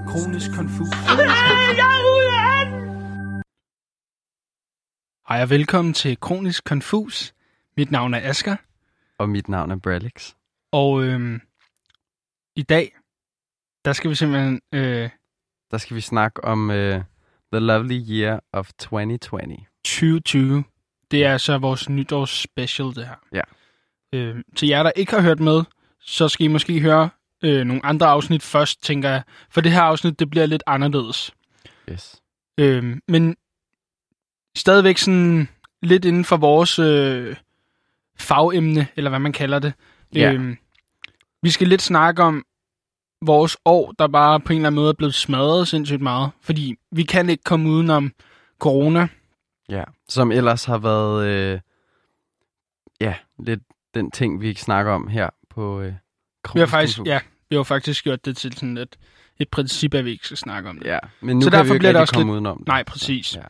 Kronisk konfus. Jeg er ude af den! Hej og velkommen til Kronisk Konfus. Mit navn er Asker, Og mit navn er Bralix. og øhm, i dag, der skal vi simpelthen... Øh, Der skal vi snakke om uh, The Lovely Year of 2020. 2020. Det er altså vores nytårsspecial, det her. Ja. Øh, til jer, der ikke har hørt med, så skal I måske høre øh, nogle andre afsnit først, tænker jeg. For det her afsnit, det bliver lidt anderledes. Yes. Øh, men stadigvæk sådan lidt inden for vores øh, fagemne, eller hvad man kalder det. Ja. Øh, vi skal lidt snakke om vores år, der bare på en eller anden måde er blevet smadret sindssygt meget. Fordi vi kan ikke komme udenom corona. Ja. Som ellers har været øh, ja, lidt den ting, vi ikke snakker om her på øh, Vi har faktisk, ja, vi har faktisk gjort det til sådan et, et princip, at vi ikke skal snakke om det. ja. Men nu Så kan derfor vi bliver ikke det også komme lidt- udenom det. Nej, præcis. Ja.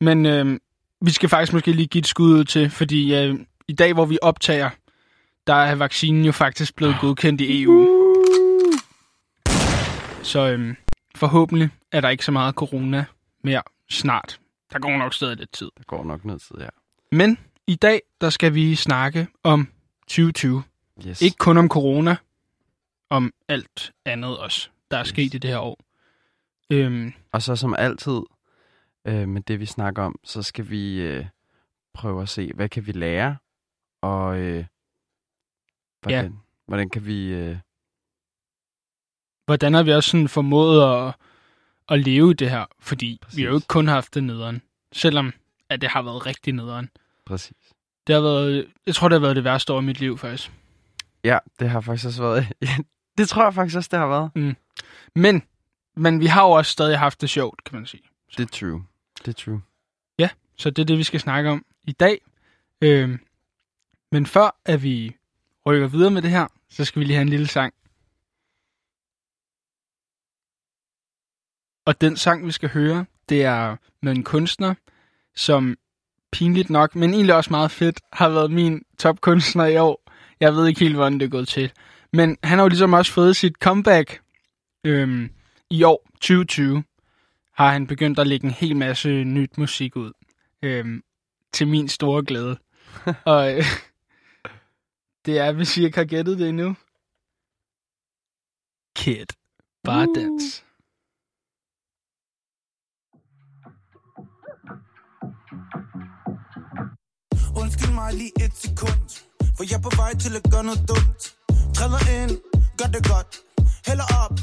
Men øh, vi skal faktisk måske lige give et skud ud til, fordi øh, i dag, hvor vi optager, der er vaccinen jo faktisk blevet godkendt i EU. Så øh, forhåbentlig er der ikke så meget corona mere snart. Der går nok stadig lidt tid. Der går nok noget tid, ja. Men i dag, der skal vi snakke om 2020. Yes. Ikke kun om corona, om alt andet også, der er Yes. sket i det her år. Øhm, Og så som altid øh, med det, vi snakker om, så skal vi øh, prøve at se, hvad kan vi lære, og øh, hvordan, hvordan kan vi... Øh, hvordan har vi også sådan formået at, at leve det her? Fordi Præcis. vi har jo ikke kun haft det nederen. Selvom at det har været rigtig nederen. præcis. Det har været, jeg tror, det har været det værste år i mit liv, faktisk. Ja, det har faktisk også været... Ja, det tror jeg faktisk også, det har været. Men, men vi har jo også stadig haft det sjovt, kan man sige. Det er true. Det er true. Så det er det, vi skal snakke om i dag. Øhm, men før at vi rykker videre med det her, så skal vi lige have en lille sang. Og den sang, vi skal høre, det er med en kunstner, som pinligt nok, men egentlig også meget fedt, har været min topkunstner i år. Jeg ved ikke helt, hvordan det er gået til. Men han har jo ligesom også fået sit comeback øhm, i år, 2020, har han begyndt at lægge en hel masse nyt musik ud. Øhm, til min store glæde. Og øh, det er, hvis I ikke har gættet det endnu. Kid. Bare Uh. dans. Undskyld mig lige et sekund For jeg er på vej til at gøre noget dumt Træder ind, gør det godt. Hælder op,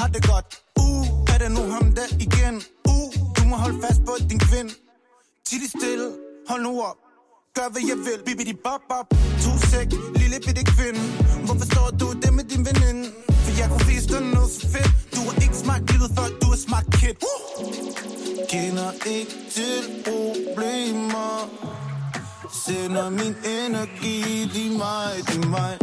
har det godt. Uh, er det nu ham der igen? Uh, du må holde fast på din kvind Tid stille, hold nu op. Gør hvad jeg vil, bibidi bop bop. To sek, lille bitte kvinde. Hvorfor står du det med din veninde? For jeg kunne vise dig noget så fedt. Du har ikke smagt livet før, du har smagt kid. Uh! Kender ikke til problemer. Sender min energi, de mig, de mig.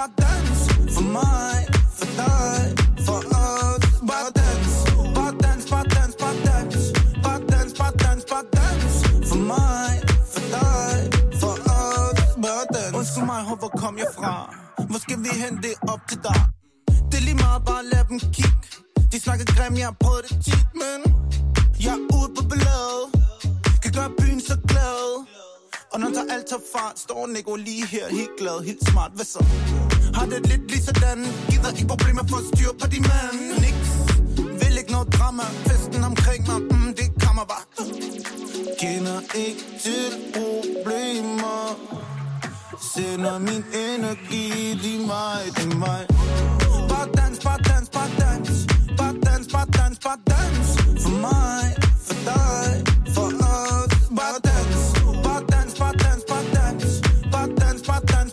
Bare dans, For mig, for dig, for os Bare dans, bare dans, bare dans, bare dans Bare dans, bare dans, bare dans For mig, for dig, for os Bare dans Undskyld mig, hvor kom jeg fra? Hvor skal vi hen, det op til dig. Det er lige meget, bare lad dem kigge. De snakker grim, jeg har prøvet det tit, men jeg er ude på billedet og når der alt tager fart Står Nico lige her helt glad Helt smart, hvad så? Har det lidt lige sådan Gider ikke problemer for at styre på din mand. Niks. Vil ikke noget drama. Festen omkring mig mm, Det kommer bare Kender ikke til problemer. Sender min energi De mig, de mig. Bare dans, bare dans, bare dans. Bare dans, bare dans, bare dans. For mig, for dig,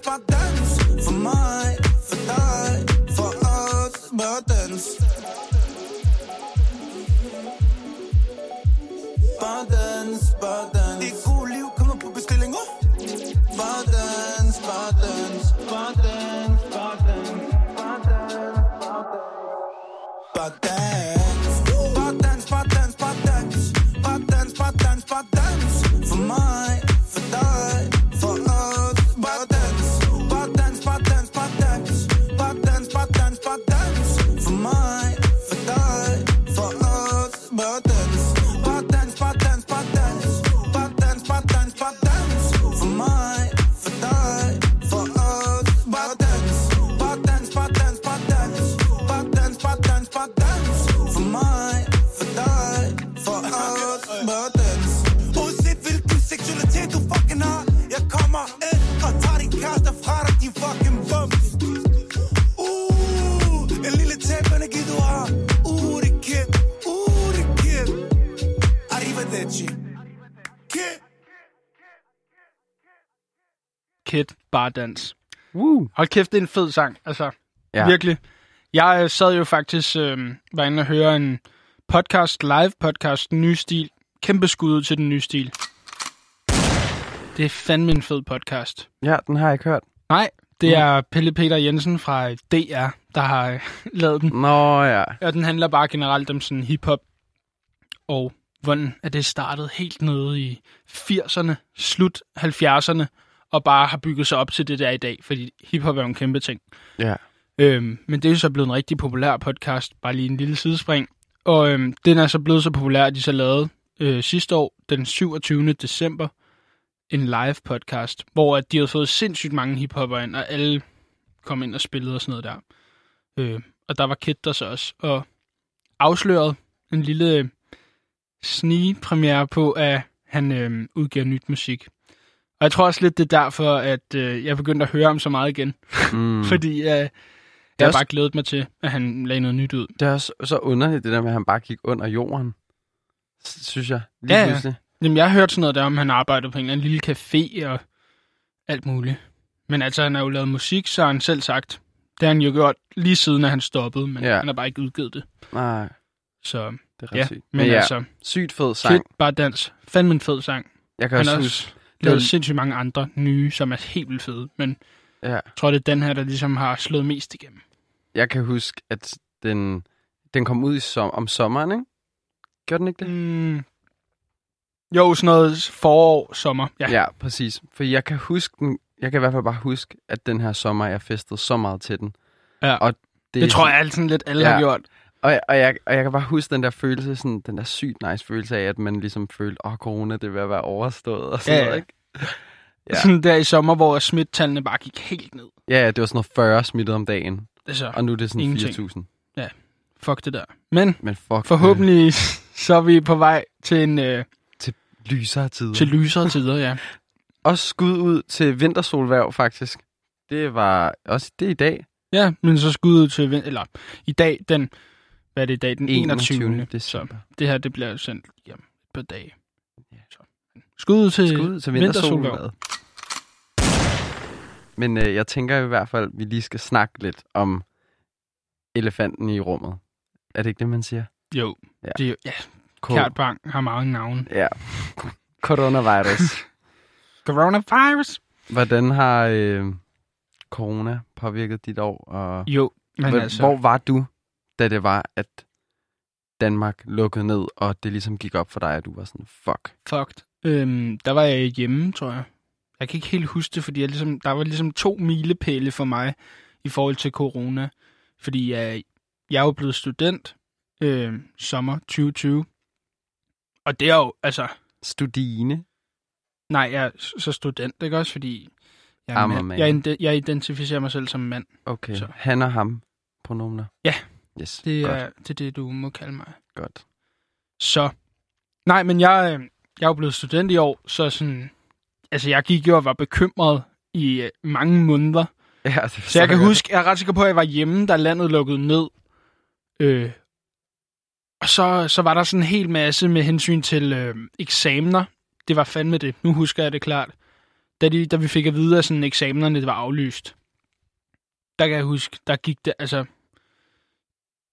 bare dans For mig, for dig, for os Bare dans Bare dans, bare dans Det gode liv kommer på bestilling, oh. Bare dans, bare dans, bare dans, bare dans Bare dans, bare dans Bare dans Bare dans, bare dans, bare dans Bare dans, bare dans, bare dans For mig mind Kid Bar Dance. Woo. Hold kæft, det er en fed sang. Altså, Ja. virkelig. Jeg øh, sad jo faktisk, øh, var inde og høre en podcast, live podcast, den nye stil. Kæmpe skud ud til den nye stil. Det er fandme en fed podcast. Ja, den har jeg ikke hørt. Nej, det er Pelle Peter Jensen fra DR, der har øh, lavet den. Nå ja. Og den handler bare generelt om sådan hiphop, og hvordan er det startet helt nede i 80'erne, slut 70'erne, og bare har bygget sig op til det der i dag, fordi hiphop er jo en kæmpe ting. Ja. Øhm, men det er jo så blevet en rigtig populær podcast, bare lige en lille sidespring. Og øhm, den er så blevet så populær, at de så lavede øh, sidste år, den 27. december, en live podcast, hvor at de havde fået sindssygt mange hiphopper ind, og alle kom ind og spillede og sådan noget der. Øh, og der var Kid der så også, og afsløret en lille snige-premiere på, at han øh, udgiver nyt musik. Og jeg tror også lidt, det er derfor, at øh, jeg begyndte at høre ham så meget igen. Mm. Fordi øh, jeg har også- bare glædet mig til, at han lagde noget nyt ud. Det er også så underligt, det der med, at han bare gik under jorden. Synes jeg. Lige Ja, ja. pludselig. Jamen, jeg har hørt sådan noget der, om han arbejder på en eller anden lille café og alt muligt. Men altså, han har jo lavet musik, så har han selv sagt. Det har han jo gjort lige siden, at han stoppede, men Ja. ja. han har bare ikke udgivet det. Nej, Så det er ret ja, sygt. men, men ja, altså, sygt fed sang. bare dans. Fandme en fed sang. Jeg kan Han også også lavet var- sindssygt mange andre nye, som er helt vildt fede. Men ja, jeg tror, det er den her, der ligesom har slået mest igennem. jeg kan huske, at den, den kom ud i som, om sommeren, ikke? Gjorde den ikke det? Mm. Jo, sådan noget forår, sommer. Ja. Ja, præcis. For jeg kan huske den, jeg kan i hvert fald bare huske, at den her sommer, jeg festede så meget til den. ja. Og Det, det tror jeg alt sådan lidt alle Ja. har gjort. Og, jeg- og, jeg, og jeg kan bare huske den der følelse, sådan, den der sygt nice følelse af, at man ligesom følte, åh, oh, corona, det at være overstået, og sådan Ja, noget, ja. ikke? Ja. Ja. Sådan der i sommer, hvor smittallene bare gik helt ned. Ja, ja, det var sådan noget 40 smittet om dagen, Altså, og nu er det sådan Ingenting. 4.000. fuck det der. Men Men fuck, forhåbentlig så er vi på vej til en øh, øh, lysere tider. til lysere tider, ja. Også skud ud til vintersolværv, faktisk. Det var også det i dag, Ja, men så skud ud til, eller i dag, den, hvad er det i dag, den 21. 21. Så december. det her, det bliver sendt hjem på dag. Ja. Så. Skud ud til, Skud ud til vintersolværvet. Men øh, jeg tænker i hvert fald, at vi lige skal snakke lidt om elefanten i rummet. Er det ikke det, man siger? Jo, Ja. det er jo, ja, Ko- Kært Bang har mange navne. Ja. Coronavirus. Coronavirus? Hvordan har øh, corona påvirket dit år? Og Jo, men hvor, altså, hvor var du, da det var, at Danmark lukkede ned, og det ligesom gik op for dig, at du var sådan, fuck. fucked. Øhm, der var jeg hjemme, tror jeg. Jeg kan ikke helt huske det, fordi jeg ligesom, der var ligesom to milepæle for mig i forhold til corona. Fordi jeg, jeg er jo blevet student øh, sommer 2020. Og det er jo, altså, Studine. nej, jeg er så student, ikke også? Fordi jeg. Jeg, ide- jeg identificerer mig selv som mand. Okay, så. Han og ham pronomner. Ja. Yes, Det godt, er, det er det, du må kalde mig. godt. Så, nej, men jeg, øh, jeg er jo blevet student i år, så sådan, altså jeg gik jo og var bekymret i øh, mange måneder. Ja, det Så jeg kan huske, jeg er ret sikker på, at jeg var hjemme, da landet lukkede ned. Øh, og så, så var der sådan en hel masse med hensyn til øh, eksamener. Det var fandme det. Nu husker jeg det klart. Da, de, da vi fik at vide, at sådan, eksamenerne det var aflyst. Der kan jeg huske, der gik det, altså...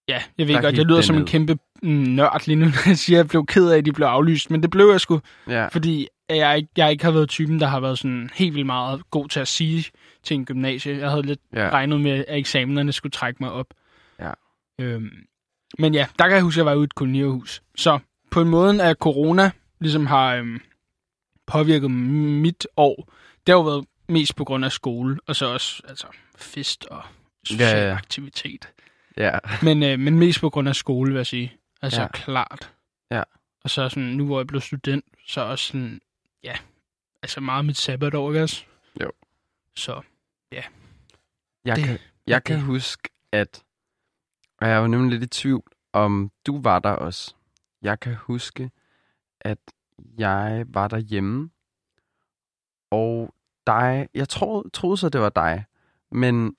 Ja, jeg ved Der godt, jeg lyder det som en kæmpe mm, nørd lige nu, når jeg siger, at jeg blev ked af, at de blev aflyst. Men det blev jeg sgu, Ja, fordi jeg, ikke- jeg ikke har været typen, der har været sådan helt vildt meget god til at sige til en gymnasie. Jeg havde lidt ja. regnet med, at eksamenerne skulle trække mig op. Ja. Øhm, men ja, der kan jeg huske, at jeg var ude i et kolonierhus. Så på en måde, at corona ligesom har øhm, påvirket mit år, det har jo været mest på grund af skole, og så også altså, fest og social ja. ja. aktivitet. Ja. Men, øh, men mest på grund af skole, vil jeg sige. Altså Ja. ja. klart. Ja. Og så sådan, nu hvor jeg blev student, så også sådan, ja, altså meget mit sabbatår, ikke også? Jo. Så, Jeg, Det- kan, jeg kan det. huske, at... Og jeg var nemlig lidt i tvivl, om du var der også. Jeg kan huske, at jeg var derhjemme, og dig... Jeg tror, troede så, det var dig, men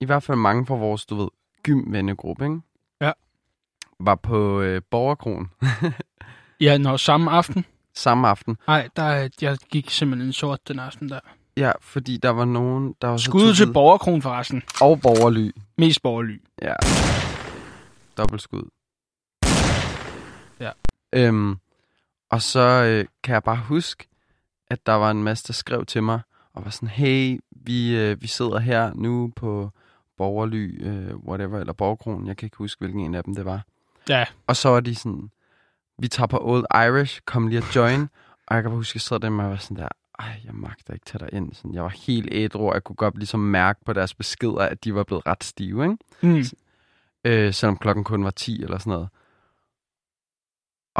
i hvert fald mange fra vores, du ved, gymvennegruppe, ikke? Ja. Var på øh, Borgerkronen ja, når samme aften, samme aften. nej, der, jeg gik simpelthen sort den aften der. Ja, fordi der var nogen, der var så Skud til tukket- borgerkron forresten. Og borgerly. Mest borgerly. Ja. Dobbeltskud. Ja. Øhm, og så øh, kan jeg bare huske, at der var en masse, der skrev til mig, og var sådan, hey, vi, øh, vi sidder her nu på Borgerly, øh, whatever, eller Borgerkron, jeg kan ikke huske, hvilken en af dem det var. Ja. Og så var de sådan, vi tager på Old Irish, kom lige og join. og jeg kan bare huske, jeg sad der med og var sådan der, ej, jeg magter ikke tage dig ind. Sådan, jeg var helt ædru, og jeg kunne godt ligesom mærke på deres beskeder, at de var blevet ret stive, ikke? Mm. øh, selvom klokken kun var 10 eller sådan noget.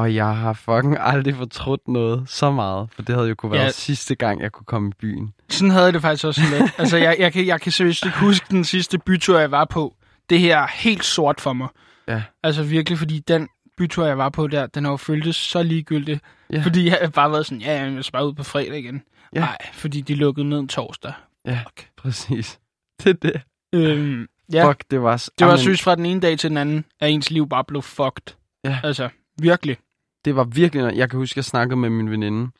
Og jeg har fucking aldrig fortrudt noget så meget, for det havde jo kunne være Ja. sidste gang, jeg kunne komme i byen. Sådan havde jeg det faktisk også lidt. altså, jeg, jeg, kan, jeg kan seriøst ikke huske den sidste bytur, jeg var på. Det her er helt sort for mig. Ja. Altså virkelig, fordi den bytur, jeg var på der, den har jo føltes så ligegyldig. Ja. Fordi jeg har bare været sådan, ja, jeg skal bare ud på fredag igen. Ja. Nej, fordi de lukkede ned en torsdag. Ja, Fuck. præcis. Det er det. Øhm, ja. Fuck, det var... det var synes fra den ene dag til den anden, at ens liv bare blev fucked. Ja. Altså, virkelig. Det var virkelig... Jeg kan huske, jeg snakkede med min veninde.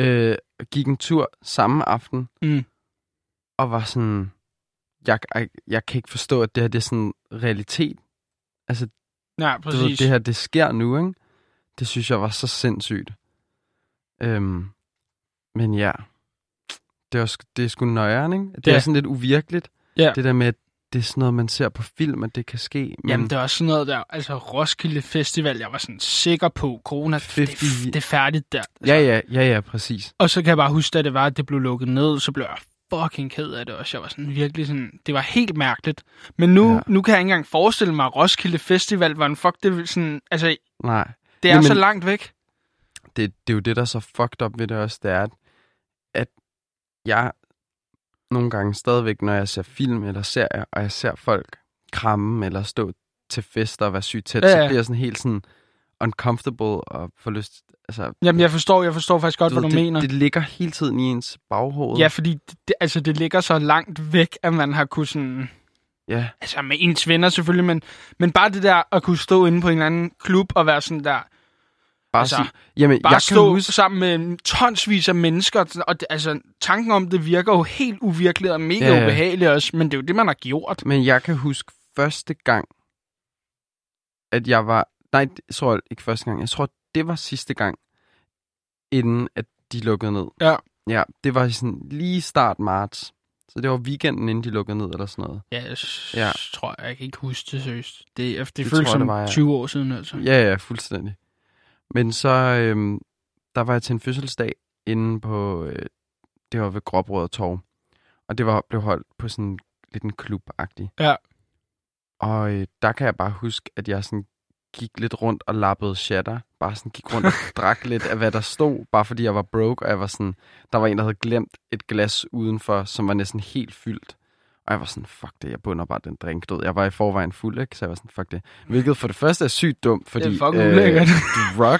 Øh, gik en tur samme aften. Mm. Og var sådan... Jeg, jeg, jeg kan ikke forstå, at det her det er sådan realitet. Altså, Ja, Du ved, præcis. det her, det sker nu, ikke? Det synes jeg var så sindssygt. Øhm, men ja, det er, det er sgu nøjeren, ikke? Det Ja. er sådan lidt uvirkeligt. Ja. Det der med, at det er sådan noget, man ser på film, at det kan ske. Men Jamen, det var sådan noget der, altså Roskilde Festival, jeg var sådan sikker på, corona, det, 50 det er færdigt der. Altså. Ja, ja, ja, ja, præcis. Og så kan jeg bare huske, da det var, at det blev lukket ned, så blev jeg fucking ked af det også. Jeg var sådan virkelig sådan, det var helt mærkeligt. Men nu, ja. Nu kan jeg ikke engang forestille mig, at Roskilde Festival var en fuck, det er sådan, altså, Nej, det er Jamen- så langt væk. det, det er jo det, der er så fucked up ved det også, det er, at, at jeg nogle gange stadigvæk, når jeg ser film eller serier, og jeg ser folk kramme eller stå til fester og være sygt tæt, Ja, ja, så bliver jeg sådan helt sådan uncomfortable og får lyst... Altså, Jamen, jeg forstår, jeg forstår faktisk godt, du hvad du det, mener. Det ligger hele tiden i ens baghoved. Ja, fordi det, altså, det ligger så langt væk, at man har kunne sådan... ja. Altså, med ens venner selvfølgelig, men, men bare det der at kunne stå inde på en eller anden klub og være sådan der... Bare, Altså, sige, jamen, Bare jeg stå kan huske, sammen med tonsvis af mennesker, og det, altså, tanken om det virker jo helt uvirkeligt og mega Ja, ubehageligt også, men det er jo det, man har gjort. men jeg kan huske første gang, at jeg var... Nej, jeg tror ikke første gang. Jeg tror, det var sidste gang, inden at de lukkede ned. Ja. Ja, det var sådan lige start marts. Så det var weekenden, inden de lukkede ned, eller sådan noget. Ja, jeg Ja. tror, jeg, kan ikke huske det seriøst. Det, det, det føles som det var, ja. 20 år siden, altså. Ja, ja, fuldstændig. Men så, øhm, der var jeg til en fødselsdag inde på, øh, det var ved Gråbrød Torv. Og det var, blev holdt på sådan lidt en klub-agtig. Ja. Og øh, der kan jeg bare huske, at jeg sådan gik lidt rundt og lappede shatter. Bare sådan gik rundt og drak lidt af, hvad der stod, bare fordi jeg var broke, og jeg var sådan, der var en, der havde glemt et glas udenfor, som var næsten helt fyldt. Og jeg var sådan, fuck det, jeg bunder bare den drink. Ved, Jeg var i forvejen fuld, ikke? Så jeg var sådan, fuck det. Hvilket for det første er sygt dumt, fordi... fucking ulækkert. drug.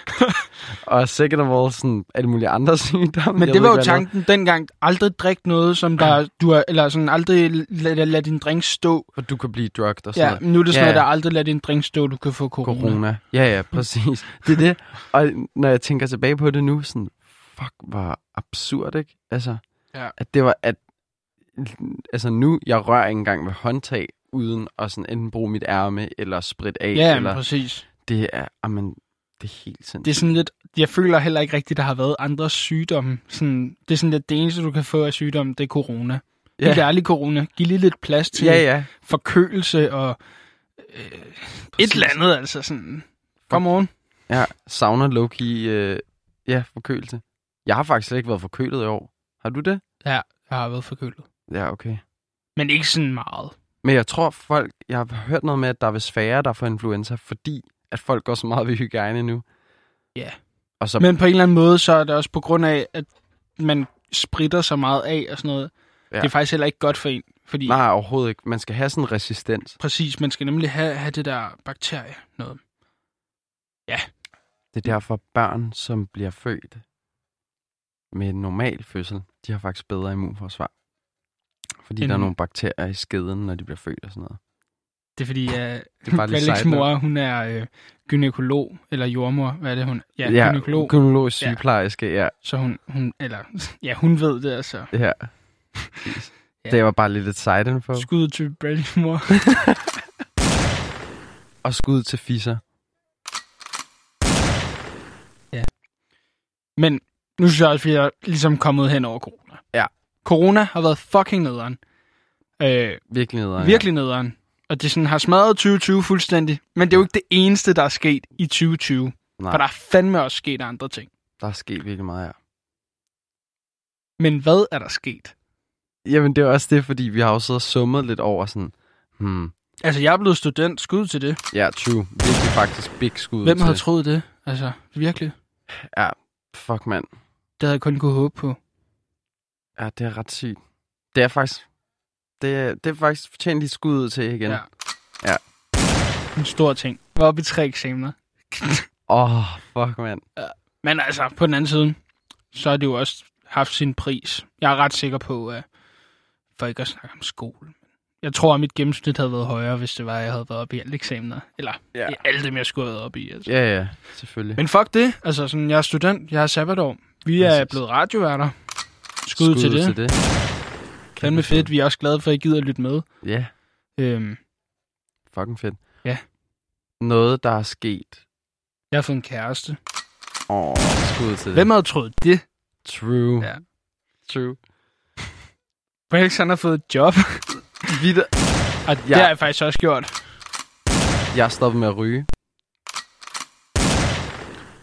og second of all, sådan alle mulige andre sygdomme. Men det var jo det tanken dengang. Aldrig drik noget, som der, du har, eller sådan aldrig lad, lad, lad din drink stå. er. For du kan blive drugged og sådan Ja, noget. nu er det sådan Ja, noget, der aldrig lad din drink stå, du kan få corona. Corona. Ja, ja, præcis. Det er det. Og når jeg tænker tilbage på det nu, sådan, fuck, hvor absurd, ikke? Altså, Ja. at det var, at altså nu, jeg rører ikke engang med håndtag, uden at sådan enten bruge mit ærme, eller sprit af, Ja, eller præcis. det er, amen, det er helt sindssygt. Det er sådan lidt, jeg føler heller ikke rigtigt, der har været andre sygdomme. Sådan, det er sådan lidt, det eneste, du kan få af sygdomme, det er corona. Ja. Helt ærligt corona. Giv lige lidt plads til Ja, ja. forkølelse og øh, et eller andet, altså sådan. Come on. Jeg savner Loki, øh, ja, forkølelse. Jeg har faktisk slet ikke været forkølet i år. Har du det? Ja, jeg har været forkølet. Ja, okay. Men ikke sådan meget. Men jeg tror folk, jeg har hørt noget med, at der er vist færre, der får influenza, fordi at folk går så meget ved hygiejne nu. Ja. Og så, Men på en eller anden måde, så er det også på grund af, at man spritter så meget af og sådan noget. Ja. Ja. Det er faktisk heller ikke godt for en. Fordi nej, overhovedet ikke. Man skal have sådan en resistens. præcis, man skal nemlig have, have det der bakterie noget. Det er derfor børn, som bliver født med en normal fødsel, de har faktisk bedre immunforsvar. Fordi En- der er nogle bakterier i skeden, når de bliver født og sådan noget. Det er fordi, uh, Det er bare mor, hun er øh, gynekolog, eller jordmor, hvad er det hun? Ja, Ja, gynekolog. gynækolog sygeplejerske, ja. Så hun, hun, eller, ja, hun ved det altså. ja. Ja. Det var bare lidt et side info. Skud til Bradley's mor. Og skud til Fisser. Men nu synes jeg også, at vi er ligesom kommet hen over corona. Ja. Corona har været fucking nederen. Øh, Virkelig nederen. virkelig nederen. Og det sådan har smadret 2020 fuldstændig. Men det er jo ikke det eneste, der er sket i 2020. Ja. Nej, For der er fandme også sket andre ting. der er sket virkelig meget, ja. Men hvad er der sket? Jamen, det er også det, fordi vi har jo siddet og summet lidt over sådan, hmm, Altså, jeg er blevet student. Skud til det. ja, true. Virkelig faktisk big skud Hvem til. havde troet det? Altså, virkelig. Ja, fuck mand. Det havde jeg kun kunne håbe på. Ja, det er ret sygt. Det er faktisk, det er, det er faktisk fortjent lige skud ud til igen. Ja. Ja. En stor ting. Jeg var oppe i tre eksamener. Åh, oh, fuck mand. Men altså, på den anden side, så har det jo også haft sin pris. Jeg er ret sikker på, at for ikke at snakke om skole. Jeg tror, at mit gennemsnit havde været højere, hvis det var, at jeg havde været oppe i alle eksamener. Eller Ja. ja. i alle dem, jeg skulle have været oppe i. Altså. Ja, ja, selvfølgelig. Men fuck det. Altså, sådan, jeg er student. Jeg er sabbatår. Vi er blevet radioværter. Skud, Skud til det. til det. Fandme fedt. Vi er også glade for, at I gider at lytte med. Ja, Øhm, fucking fedt. Ja. Noget, der er sket. jeg har fået en kæreste. Åh, oh, skud til det. Hvem havde troet det? True. Ja. True. Felix, han har fået et job. Vidt, Og det Ja. har jeg faktisk også gjort. jeg er stoppet med at ryge.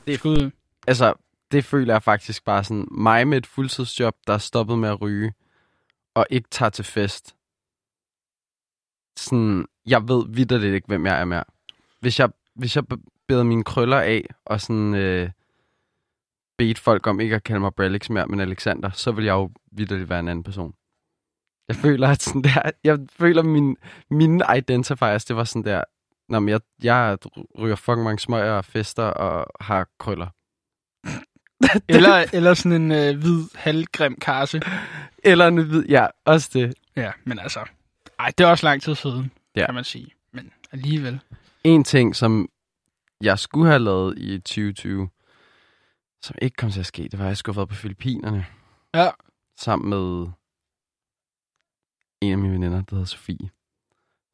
Det er skud. Altså, det føler jeg faktisk bare sådan, mig med et fuldtidsjob, der er stoppet med at ryge, og ikke tager til fest. Sådan, jeg ved vidderligt ikke, hvem jeg er mere. Hvis jeg, hvis jeg beder mine krøller af, og sådan øh, bedte folk om ikke at kalde mig Brelix mere, men Alexander, så vil jeg jo vidderligt være en anden person. Jeg føler, at sådan der, jeg føler, min, mine identifiers, det var sådan der, Nå, men jeg, jeg ryger fucking mange smøger og fester og har krøller. Eller, eller sådan en øh, hvid, halvgrim karse. Eller en hvid, ja, også det. Ja, men altså... Ej, det er også lang tid siden, Ja. kan man sige. Men alligevel. En ting, som jeg skulle have lavet i 2020, som ikke kom til at ske, det var, at jeg skulle have været på Filippinerne. Ja. Sammen med en af mine veninder, der hedder Sofie,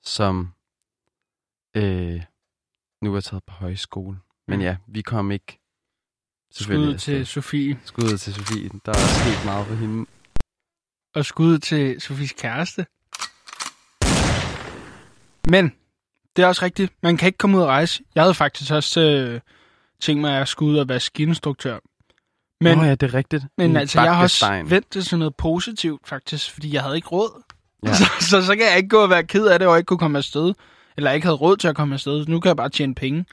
som øh, nu er taget på højskole. Men Mm. ja, vi kom ikke Skud til. Sofie. Skud til Sofie. Der er sket meget for hende. Og skud til Sofies kæreste. Men, det er også rigtigt. Man kan ikke komme ud og rejse. Jeg havde faktisk også øh, tænkt mig, at jeg skulle ud og være skiinstruktør. Men, Nå ja, det er rigtigt. men altså, jeg har også vendt det til noget positivt, faktisk. Fordi jeg havde ikke råd. Ja. Så, så, så kan jeg ikke gå og være ked af det, og ikke kunne komme afsted. Eller ikke havde råd til at komme afsted. Nu kan jeg bare tjene penge.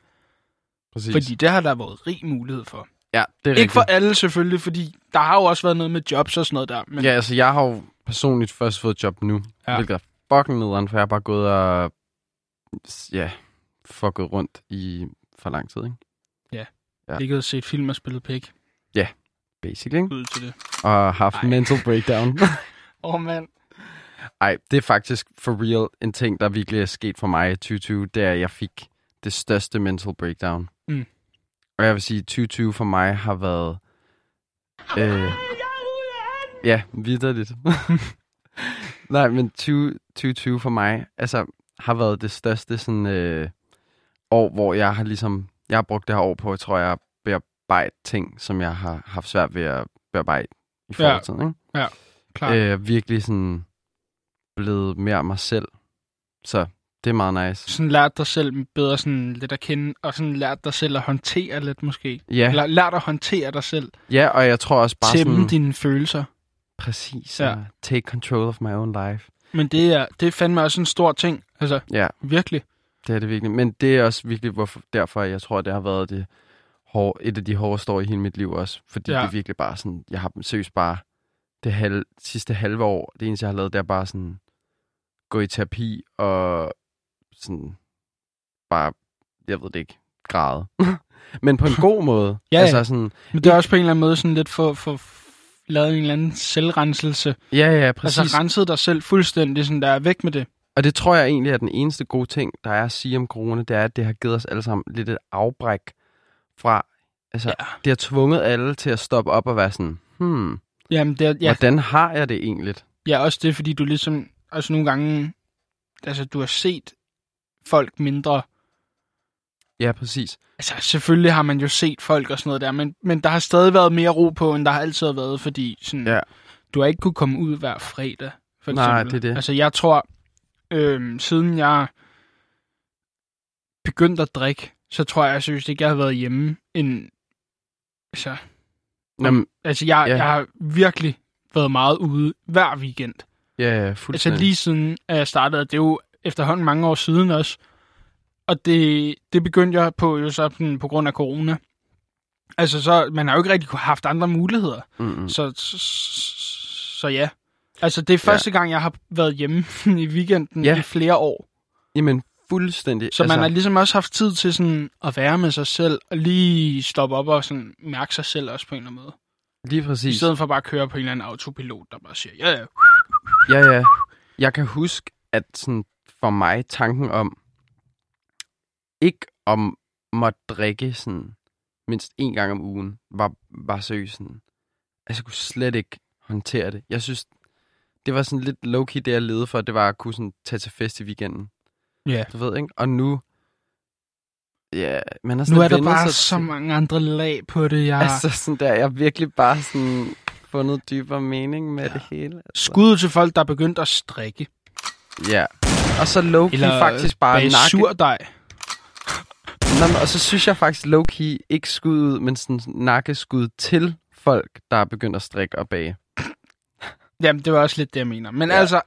Præcis. Fordi det har der været rig mulighed for. Ja, det er Ikke for rigtigt. alle selvfølgelig, fordi der har jo også været noget med jobs og sådan noget der. Men Ja, altså jeg har jo personligt først fået et job nu, ja. Ja. hvilket er fucking nederen, for jeg har bare gået og ja, fucket rundt i for lang tid, ikke? ja. ikke havde set film og spillet pik. Basically, ikke? Ud til det. Og haft Ej. mental breakdown. Åh, oh, mand. Ej, det er faktisk for real en ting, der virkelig er sket for mig i 2020, det er, at jeg fik det største mental breakdown. Mm. Og jeg vil sige, at 2020 for mig har været... Øh, ja, vidderligt. Nej, men 20, 2020 for mig altså, har været det største sådan, øh, år, hvor jeg har ligesom... Jeg har brugt det her år på, jeg tror, jeg har bearbejdet ting, som jeg har haft svært ved at bearbejde i Ja. fortiden. Ikke? Klart. Øh. øh, virkelig sådan blevet mere mig selv. Så det er meget nice. Sådan lært dig selv bedre sådan lidt at kende, og sådan lært dig selv at håndtere lidt måske. Ja, Eller lært at håndtere dig selv. ja og jeg tror også bare Tæmme sådan... dine følelser. Præcis. Ja. Take control of my own life. Men det er, det er fandme også en stor ting. Altså, Ja, virkelig. det er det virkelig. Men det er også virkelig hvorfor, derfor, jeg tror, det har været det hår, et af de hårdeste år i hele mit liv også. Fordi ja. det er virkelig bare sådan... Jeg har seriøst bare det halv, sidste halve år, det eneste, jeg har lavet, det er bare sådan gå i terapi og sådan bare, jeg ved det ikke, græde. Men på en god måde. Ja, altså sådan, Men det er også på en eller anden måde sådan lidt for, for lavet en eller anden selvrenselse. ja, ja, præcis. Altså renset dig selv fuldstændig, sådan der, væk med det. Og det tror jeg egentlig er den eneste gode ting, der er at sige om corona, det er, at det har givet os alle sammen lidt et afbræk fra... Altså, Ja. det har tvunget alle til at stoppe op og være sådan, hmm, Jamen, det er, ja. hvordan har jeg det egentlig? ja, også det, fordi du ligesom, altså nogle gange, altså du har set folk mindre. Ja, præcis. Altså selvfølgelig har man jo set folk og sådan noget der, men, men der har stadig været mere ro på, end der har altid været, fordi sådan, Ja. du har ikke kunne komme ud hver fredag, for Nej, eksempel. det er det. Altså jeg tror, øhm, siden jeg begyndte at drikke, så tror jeg, jeg synes ikke, jeg har været hjemme en... Altså, Jamen, altså jeg, Ja. jeg har virkelig været meget ude hver weekend. ja, ja, Altså fuldstændig. lige siden at jeg startede, det er jo efterhånden mange år siden også. Og det, det begyndte jeg på jo sådan på grund af corona. Altså så, man har jo ikke rigtig haft andre muligheder. Mm-mm. Så, så, så ja. Altså det er første gang, jeg har været hjemme i weekenden Ja. i flere år. Jamen, fuldstændig. Så altså, man har ligesom også haft tid til sådan at være med sig selv, og lige stoppe op og sådan mærke sig selv også på en eller anden måde. Lige I præcis. stedet for bare at køre på en eller anden autopilot, der bare siger, ja, ja, Ja, ja. Jeg kan huske, at sådan for mig tanken om ikke om måtte drikke sådan mindst en gang om ugen, var, var seriøst sådan. Altså, jeg kunne slet ikke håndtere det. Jeg synes, det var sådan lidt low-key, det jeg levede for, det var at kunne sådan tage til fest i weekenden. ja. Du ved, ikke? Og nu... Ja, man har Nu er der bare så til- mange andre lag på det. Jeg... Altså sådan der, jeg har virkelig bare sådan fundet dybere mening med ja. det hele. Altså. Skud til folk, der er begyndt at strikke. Ja. Og så low-key Eller faktisk bare nakke. surdej. Nå, men, og så synes jeg faktisk low-key ikke skud ud, men sådan nakkeskud til folk, der er begyndt at strikke og bage. Jamen, det var også lidt det, jeg mener. Men Ja. altså,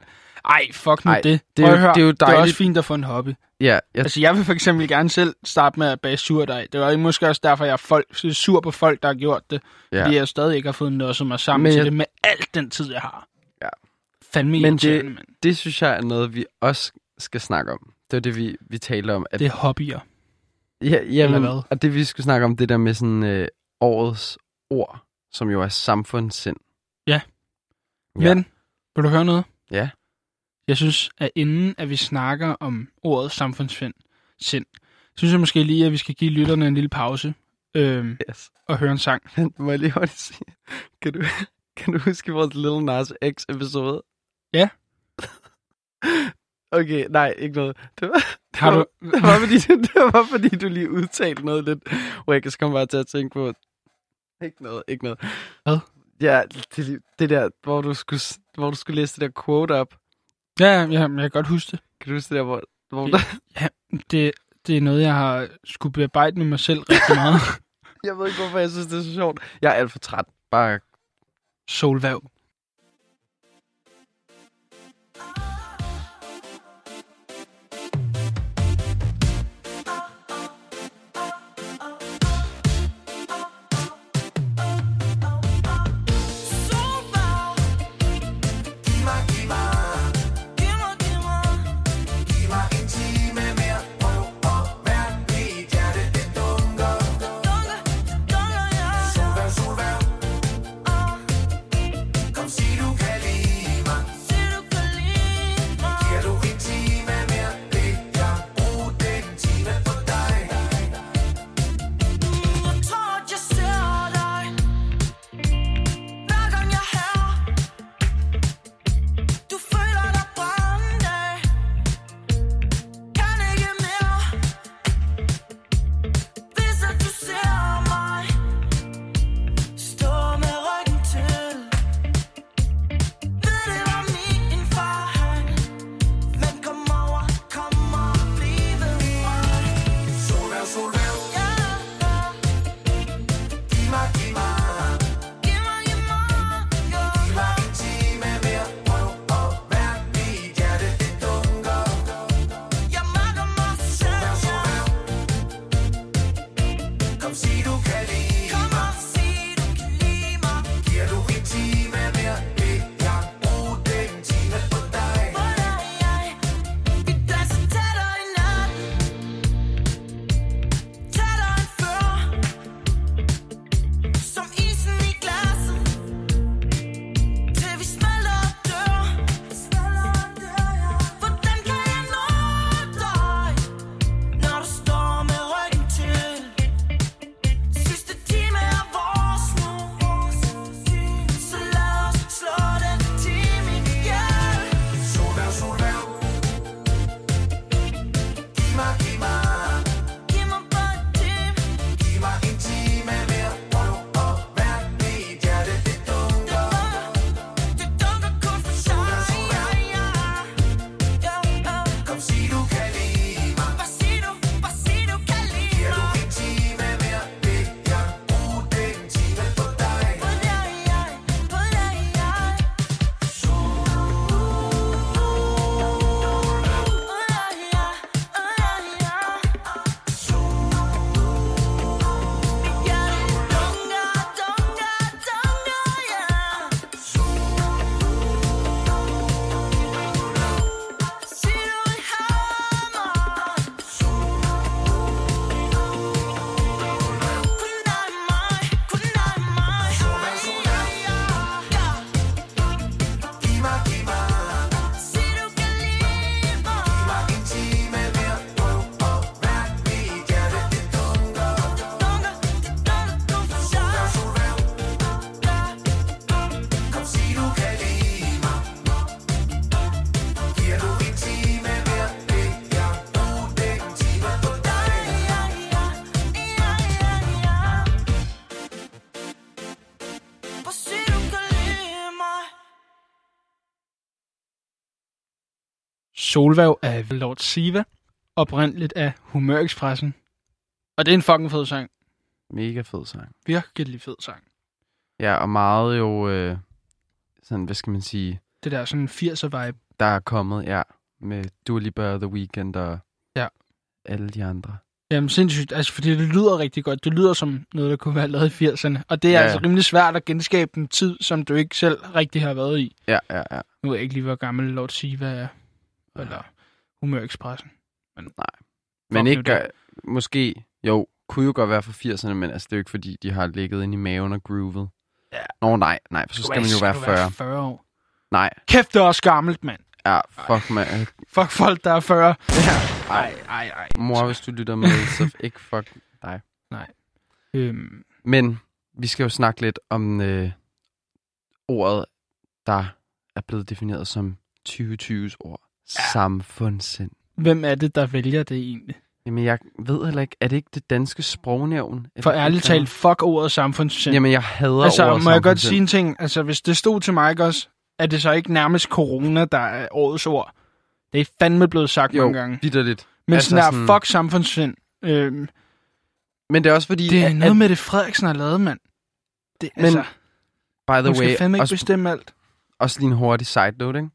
ej, fuck nu Ej, det. det er jo- høre, det er jo Det er dejligt. også fint at få en hobby. Ja, jeg, Altså, jeg vil for eksempel gerne selv starte med at bage surdej. Det var måske også derfor, jeg er folk, sur på folk, der har gjort det. Ja. Fordi jeg stadig ikke har fået nørset mig sammen Men til jeg- det med alt den tid, jeg har. Ja. Fandme Men det- det synes jeg er noget, vi også skal snakke om. Det er det, vi, vi taler om. At, Det er hobbyer. ja, jamen, eller hvad? Og det, vi skulle snakke om, det der med sådan øh, årets ord, som jo er samfundssind. Ja. Ja. Men, vil du høre noget? Ja. Jeg synes, at inden at vi snakker om ordet samfundsfind, sind, synes jeg måske lige, at vi skal give lytterne en lille pause øhm, Yes. og høre en sang. Men må jeg lige hurtigt sige, kan du, kan du huske vores Little Nas X episode? Ja. okay, nej, ikke noget. Det var, det Har var, du, det var, fordi, det var fordi, du lige udtalte noget lidt, hvor jeg kan komme bare til at tænke på, ikke noget, ikke noget. Hvad? Ja, det, det der, hvor du, skulle, hvor du skulle læse det der quote op. ja, ja, jeg kan godt huske det. Kan du huske det der, hvor, hvor Det- der, det. Det er noget, jeg har skulle bearbejde med mig selv rigtig meget. jeg ved ikke, hvorfor jeg synes, det er så sjovt. Jeg er alt for træt. Bare Solvæv. Solvæv af Lord Siva, oprindeligt af Humørekspressen. Og det er en fucking fed sang. Mega fed sang. Virkelig fed sang. Ja, og meget jo, øh, sådan, hvad skal man sige, Det der sådan 80'er-vibe. der er kommet, ja, med Dua Lipa, The Weeknd og Ja. alle de andre. Jamen sindssygt, altså fordi det lyder rigtig godt. Det lyder som noget, der kunne være lavet i 80'erne. Og det er Ja, altså rimelig svært at genskabe en tid, som du ikke selv rigtig har været i. Ja, ja, ja. Nu ved jeg ikke lige, hvor gammel Lord Siva er. Eller Humørekspressen. Men nu ikke, det. gør, måske, jo, kunne jo godt være fra 80'erne, men altså, det er jo ikke fordi, de har ligget inde i maven og groovet. Ja. Nå, nej, nej, for så skal man jo være 40. 40 år. Nej, Kæft, det er også gammelt, mand. ja, fuck, man. Fuck folk, der er 40. Ja, Ej, ej, ej. Mor, hvis du lytter med, så ikke fuck dig. Øhm, Men vi skal jo snakke lidt om øh, ordet, der er blevet defineret som 2020's ord. Ja. Samfundssind. hvem er det, der vælger det egentlig? Jamen, jeg ved heller ikke, er det ikke det danske sprognævn? For ærligt talt, fuck ordet samfundssind. Jamen, jeg hader altså, ordet må jeg godt sige en ting? Altså, hvis det stod til mig også, er det så ikke nærmest corona, der er årets ord? Det er fandme blevet sagt Jo, mange gange. Bitterligt. Men altså sådan der, sådan- fuck samfundssind. Øhm, Men det er også fordi, det er at, noget at, med det, Frederiksen har lavet, mand. Det, Men, altså, by the hun skal way, fandme ikke også, bestemme alt. også lige en hurtig side note, ikke?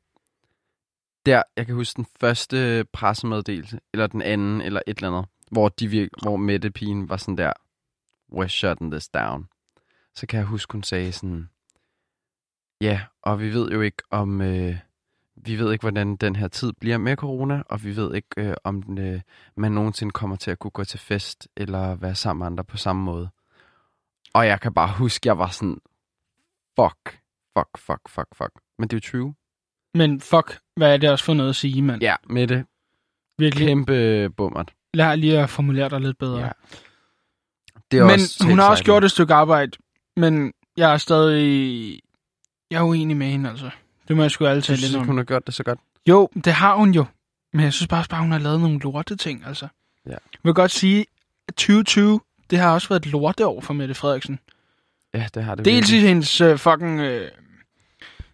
Der, jeg kan huske den første pressemeddelelse, eller den anden, eller et eller andet, hvor, de virk, hvor Mette Pigen var sådan der, we're shutting this down. Så kan jeg huske, hun sagde sådan, ja, og vi ved jo ikke om, øh, vi ved ikke, hvordan den her tid bliver med corona, og vi ved ikke, øh, om øh, man nogensinde kommer til at kunne gå til fest, eller være sammen med andre på samme måde. Og jeg kan bare huske, jeg var sådan, fuck, fuck, fuck, fuck, fuck. Men det er jo true. Men fuck, hvad er det også for noget at sige, mand? Ja, med det Virkelig. kæmpe bummert. Lad lige at formulere dig lidt bedre. Ja. Det er men også hun har også gjort et stykke arbejde, men jeg er stadig... Jeg er uenig med hende, altså. Det må jeg sgu altid lidt om. hun har gjort det så godt. Jo, det har hun jo. Men jeg synes bare, bare hun har lavet nogle lorte ting, altså. Ja. Jeg vil godt sige, at 2020, det har også været et lorteår for Mette Frederiksen. Ja, det har det Dels i virkelig. hendes uh, fucking... Uh,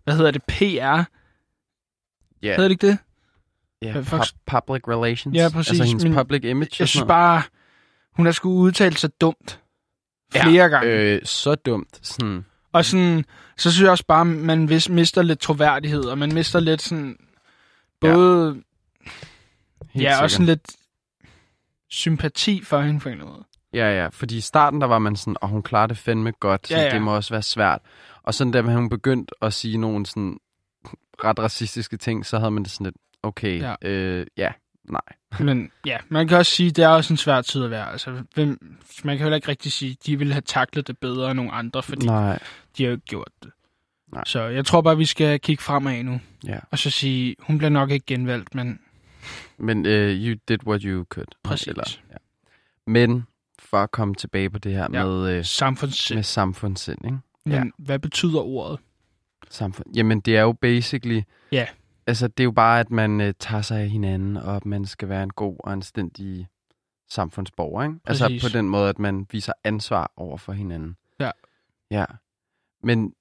hvad hedder det? PR. Ja, Hedder det ikke det? ja øh, pub- faktisk- public relations. Ja, præcis, Altså hendes men public image. Jeg synes bare, hun har skulle udtale sig dumt. Flere gange. Øh, så dumt. Sådan, Og sådan, så synes jeg også bare, man vis- mister lidt troværdighed, og man mister lidt sådan, både, helt ja, også sådan lidt sympati for hende på en måde. Ja, ja, fordi i starten, der var man sådan, og hun klarer det fandme godt, så Ja, ja. det må også være svært. Og sådan da hun begyndte at sige nogle sådan ret racistiske ting, så havde man det sådan lidt, okay, Ja. øh, ja nej. Men ja, man kan også sige, det er også en svær tid at være. Altså, hvem, man kan heller ikke rigtig sige, de ville have taklet det bedre end nogle andre, fordi Nej. de har jo ikke gjort det. Nej. Så jeg tror bare, vi skal kigge fremad nu, Ja. og så sige, hun bliver nok ikke genvalgt, men Men uh, you did what you could. Præcis. ja. Men for at komme tilbage på det her ja. med, uh, samfundssind. med samfundssind, ikke? Men ja. hvad betyder ordet? Samfund. Jamen, det er jo basically... Ja. Altså, det er jo bare, at man uh, tager sig af hinanden, og at man skal være en god og anstændig samfundsborger, ikke? Præcis. Altså på den måde, at man viser ansvar over for hinanden. Ja. Ja. Men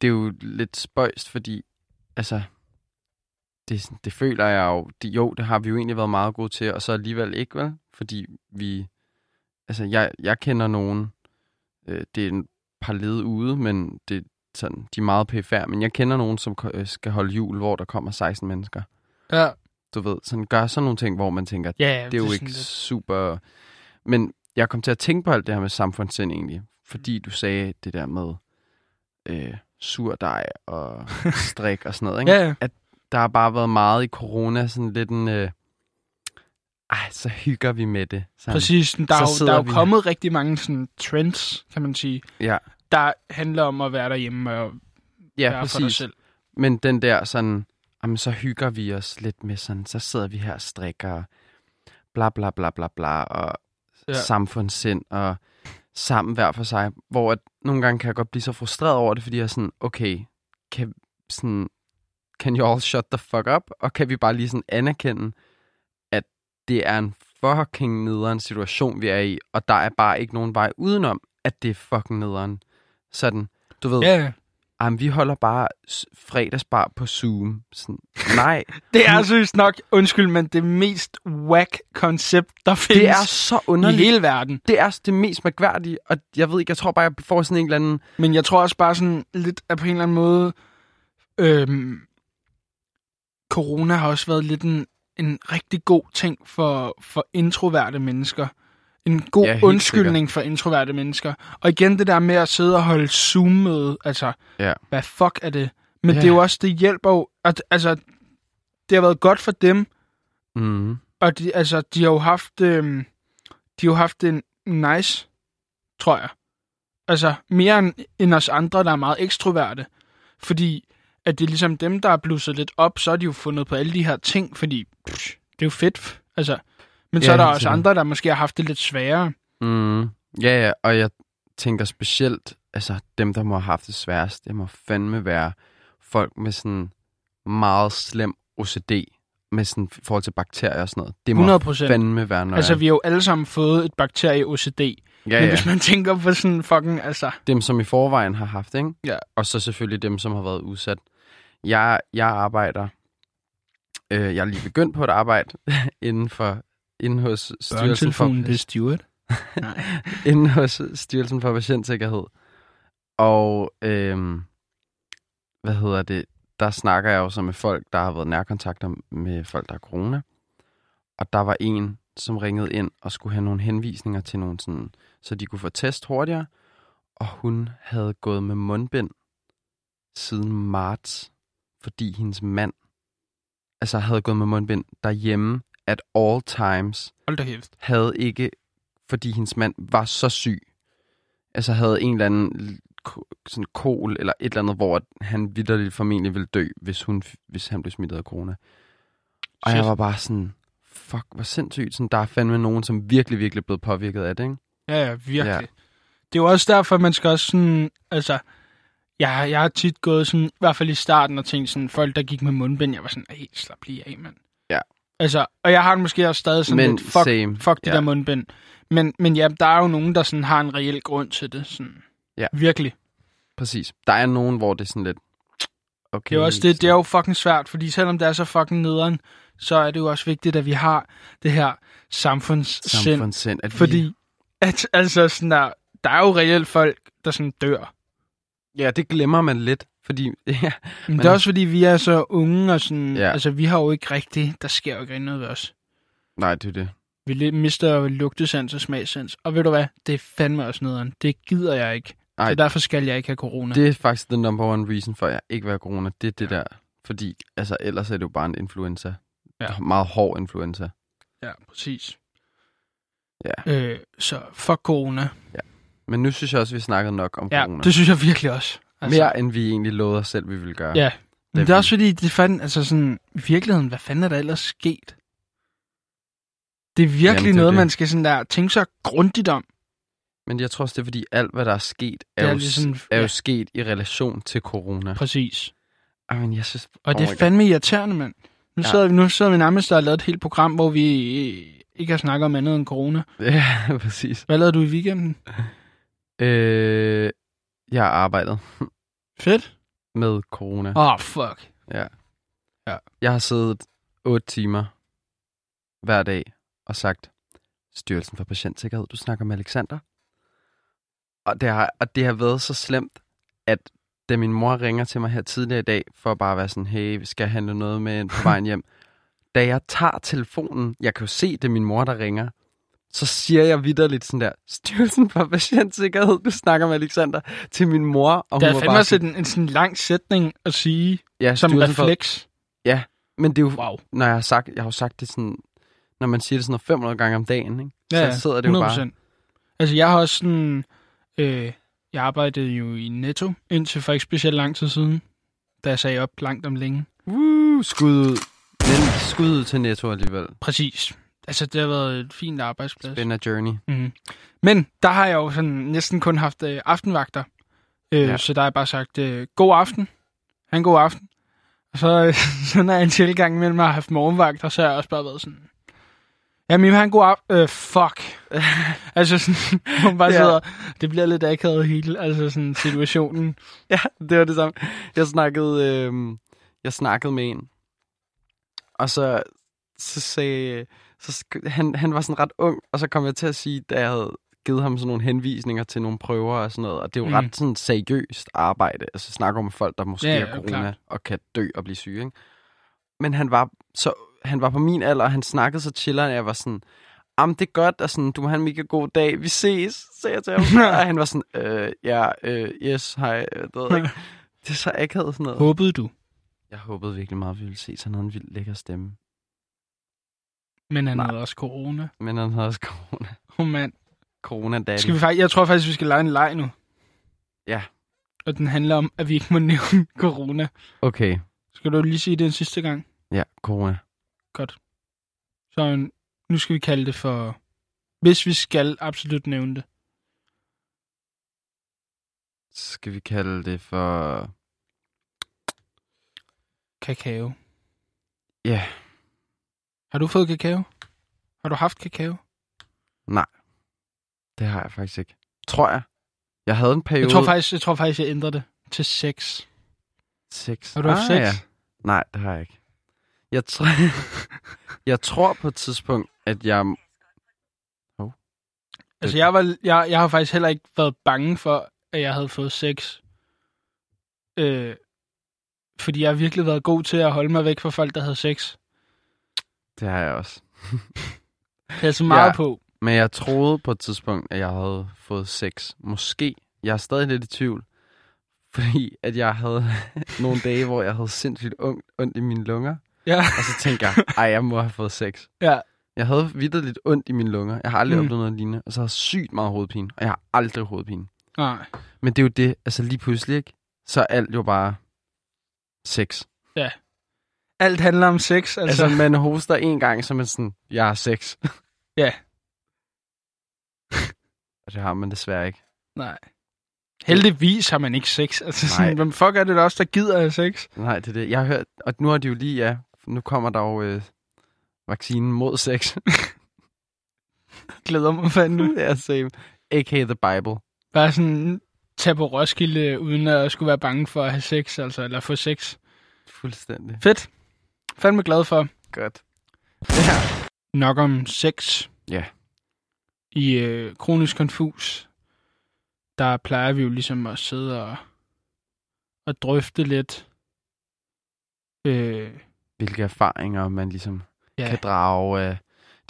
det er jo lidt spøjst, fordi, altså, det, det føler jeg jo, det, jo, det har vi jo egentlig været meget gode til, og så alligevel ikke, vel? Fordi vi, altså, jeg, jeg kender nogen, øh, det er en par led ude, men det sådan, de er meget pfr, men jeg kender nogen, som øh, skal holde jul, hvor der kommer 16 mennesker. Ja, Du ved, sådan gør sådan nogle ting, hvor man tænker, ja det er jo sådan ikke lidt- super... Men jeg kom til at tænke på alt det her med samfundssind egentlig, fordi du sagde det der med øh, surdej og strik og sådan noget. Ikke? Ja, ja. Der har bare været meget i corona, sådan lidt en... Øh, ej, så hygger vi med det. Sådan. Præcis. Der er, Så jo, der er jo kommet rigtig mange sådan, trends, kan man sige, Ja, der handler om at være derhjemme og ja være for dig præcis. selv. Men den der sådan, jamen så hygger vi os lidt med sådan, så sidder vi her og strikker, og bla bla bla bla bla, og ja. samfundssind, og sammen hver for sig. Hvor at nogle gange kan jeg godt blive så frustreret over det, fordi jeg er sådan, okay, kan, sådan, can you all shut the fuck up? Og kan vi bare lige sådan anerkende, at det er en fucking nederen situation, vi er i, og der er bare ikke nogen vej udenom, at det er fucking nederen. Sådan, du ved, Ja, ja. Jamen, vi holder bare fredagsbar på Zoom. Sådan, nej, Det er seriøst nok, undskyld, men det mest whack koncept, der findes det er så i underligt. hele verden. Det er det mest mærkværdige, og jeg ved ikke, jeg tror bare, jeg får sådan en eller anden... Men jeg tror også bare sådan lidt, at på en eller anden måde, øhm, corona har også været lidt en, en rigtig god ting for, for introverte mennesker. En god Ja, undskyldning for introverte mennesker. Og igen det der med at sidde og holde Zoom-møde, altså, Ja. hvad fuck er det? Men Ja. det er jo også, det hjælper jo, at, altså, det har været godt for dem, Mm, og de, altså, de har jo haft, øhm, de har jo haft en nice, tror jeg. Altså, mere end, end os andre, der er meget ekstroverte. Fordi, at det er ligesom dem, der er blusset lidt op, så har de jo fundet på alle de her ting, fordi pff, det er jo fedt. Altså, men så Ja, er der også sikkert. andre, der måske har haft det lidt sværere. mm, ja, ja, og jeg tænker specielt, altså dem, der må have haft det sværest, det må fandme være folk med sådan meget slem OCD, med sådan i forhold til bakterier og sådan noget. Det må 100 procent. fandme være noget. Altså, vi har jo alle sammen fået et bakterie OCD. ja, Men ja. hvis man tænker på sådan fucking, altså... Dem, som i forvejen har haft, ikke? Ja. Og så selvfølgelig dem, som har været udsat. Jeg, jeg arbejder, øh, jeg er lige begyndt på et arbejde inden for inden hos Styrelsen for, det Stuart. Nej. inden hos Styrelsen for Patientsikkerhed. Og øhm, hvad hedder det? Der snakker jeg jo så med folk, der har været nærkontakter med folk, der har corona. Og der var en, som ringede ind og skulle have nogle henvisninger til nogle sådan, så de kunne få test hurtigere. Og hun havde gået med mundbind siden marts, fordi hendes mand altså havde gået med mundbind derhjemme at all times havde ikke, fordi hendes mand var så syg, altså havde en eller anden sådan kol eller et eller andet, hvor han vidderligt formentlig ville dø, hvis, hun, hvis han blev smittet af corona. Og Shit. jeg var bare sådan, fuck, hvor sindssygt. Sådan, der er fandme nogen, som virkelig, virkelig er blevet påvirket af det, ikke? Ja, ja, virkelig. Ja. Det er jo også derfor, man skal også sådan, altså, jeg, jeg har tit gået sådan, i hvert fald i starten, og tænkt sådan, folk, der gik med mundbind, jeg var sådan, ej, slap lige af, mand. Ja. Altså, og jeg har det måske også stadig sådan Men lidt, fuck, same. fuck de Ja. der mundbind. Men, men ja, der er jo nogen, der sådan har en reel grund til det, sådan. Ja. Virkelig. Præcis. Der er nogen, hvor det er sådan lidt, okay. Det er også det, det er jo fucking svært, fordi selvom det er så fucking nederen, så er det jo også vigtigt, at vi har det her samfundssind. samfundssind. At vi, Fordi, at, altså sådan der, der er jo reelt folk, der sådan dør. ja, det glemmer man lidt, fordi, ja, Men, Men- det er også fordi, vi er så unge, og sådan, Ja. ja. altså vi har jo ikke rigtigt, der sker jo ikke noget ved os. nej, det er det. Vi mister lugtesans og smagsans. Og ved du hvad, det er fandme også nederen. Det gider jeg ikke. Ej. Så derfor skal jeg ikke have corona. Det er faktisk the number one reason for, at jeg ikke vil have corona. Det er det der. Fordi altså, ellers er det jo bare en influenza. Ja. Meget hård influenza. Ja, præcis. Ja. Øh, så fuck corona. Men nu synes jeg også, vi snakkede nok om Ja, corona. det synes jeg virkelig også. Altså, Mere end vi egentlig lovede os selv, vi ville gøre. Ja. Men Det det er er også fordi, det fandt, altså sådan, i virkeligheden, hvad fanden er der ellers sket? Det er virkelig Jamen, det er noget, det. man skal sådan der tænke sig grundigt om. Men jeg tror også, det er fordi, alt hvad der er sket, er, Det er jo, ligesom- er jo ja. sket i relation til corona. Præcis. Ej, men jeg synes... Og det oh er my God. fandme irriterende, mand. Nu, Ja. sidder vi, nu sidder vi nærmest og har lavet et helt program, hvor vi øh, ikke har snakket om andet end corona. Ja, præcis. Hvad lavede du i weekenden? Øh, jeg har arbejdet Fedt. med corona. Åh, oh, fuck. Ja. Ja. Jeg har siddet 8 timer hver dag og sagt, Styrelsen for Patientsikkerhed, du snakker med Alexander. Og det har, og det har været så slemt, at da min mor ringer til mig her tidligere i dag, for at bare være sådan, hey, vi skal handle noget med på vejen hjem. da jeg tager telefonen, jeg kan jo se, det er min mor, der ringer, så siger jeg vidderligt sådan der, Styrelsen for Patientsikkerhed, du snakker med Alexander, til min mor. Og Det hun er fandme også en, en sådan lang sætning at sige, ja, som Styrelsen for- refleks. Men det er jo, Wow. når jeg har sagt, jeg har jo sagt det sådan, når man siger det sådan noget 500 gange om dagen, ikke? Ja, så sidder det jo bare, 100%. Altså, jeg har også sådan... Øh, jeg arbejdede jo i Netto indtil for ikke specielt lang tid siden, da jeg sagde op langt om længe. uh, skud ud. Men skud ud til Netto alligevel. Præcis. Altså, det har været et fint arbejdsplads. A journey. Mm-hmm. Men der har jeg jo sådan næsten kun haft øh, aftenvagter. Øh, Ja. Så der har jeg bare sagt, øh, god aften. Ha' en god aften. Og så, øh, så når jeg en tilgang mellem at have haft morgenvagter, så har jeg også bare været sådan... Ja, men har en god aften. Øh, fuck. altså sådan, hun bare Ja. sidder, det bliver lidt akavet hele, altså sådan situationen. Ja, det var det samme. Jeg snakkede, øh, jeg snakkede med en, og så, så sagde, så, han, han var sådan ret ung, og så kom jeg til at sige, da jeg havde givet ham sådan nogle henvisninger til nogle prøver og sådan noget, og det er jo Mm. ret sådan seriøst arbejde, altså snakke om folk, der måske Ja, har corona klart. og kan dø og blive syge, ikke? Men han var, så, han var på min alder, og han snakkede så chilleren, at jeg var sådan, Jamen, det er godt, og sådan, du må have en mega god dag. Vi ses, sagde jeg til ham. og han var sådan, øh, ja, øh, yes, hej. øh, Det, ved ikke. det er så akavet sådan noget. Håbede du, Jeg håbede virkelig meget, at vi ville ses. Han havde en vildt lækker stemme. Men han Nej. havde også corona. Men han havde også corona. Oh, mand. Corona daddy. Skal vi faktisk, jeg tror faktisk, vi skal lege en leg nu. Ja. Og den handler om, at vi ikke må nævne corona. Okay. Skal du lige sige det en sidste gang? Ja, corona. Så nu skal vi kalde det for... Hvis vi skal absolut nævne det. Skal vi kalde det for... Kakao. Ja, Har du fået kakao? Har du haft kakao? det har jeg faktisk ikke. Tror jeg. Jeg havde en periode... Jeg tror faktisk, jeg, tror faktisk, jeg ændrer det til 6. Seks. Har du haft ah, 6? Ja. Nej, det har jeg ikke. Jeg, tror, jeg tror på et tidspunkt, at jeg... Altså, jeg, var, jeg, jeg har faktisk heller ikke været bange for, at jeg havde fået sex. Øh, fordi jeg har virkelig været god til at holde mig væk fra folk, der havde sex. Det har jeg også. Det er så meget Ja. på. Men jeg troede på et tidspunkt, at jeg havde fået sex. Måske. Jeg er stadig lidt i tvivl. Fordi at jeg havde nogle dage, hvor jeg havde sindssygt ondt, ondt i mine lunger. Ja. Og så tænkte jeg, ej, jeg må have fået sex. Ja. Jeg havde vidderligt lidt ondt i mine lunger. Jeg har aldrig Mm. oplevet noget lignende. Og så havde jeg sygt meget hovedpine. Og jeg har aldrig hovedpine. Nej. Men det er jo det, altså lige pludselig, ikke? Så er alt jo bare sex. Alt handler om sex, altså. Altså, man hoster en gang, så man sådan, jeg har sex. Ja. Og det har man desværre ikke. Nej. Heldigvis har man ikke sex. Altså, sådan, Nej. hvem fuck er det der også, der gider have sex? Nej, det er det. Jeg har hørt, og nu er det jo lige, ja, nu kommer der jo øh, vaccinen mod sex. Glæder mig fandme. ja, same. A.k.a. The Bible. Bare sådan tage på Roskilde, uden at skulle være bange for at have sex, altså, eller få sex. Fuldstændig. Fedt. Fandme glad for. Godt. Nok om sex. Ja. I øh, Kronisk Konfus, der plejer vi jo ligesom at sidde og, og drøfte lidt. Øh, Hvilke erfaringer man ligesom ja, ja. kan drage af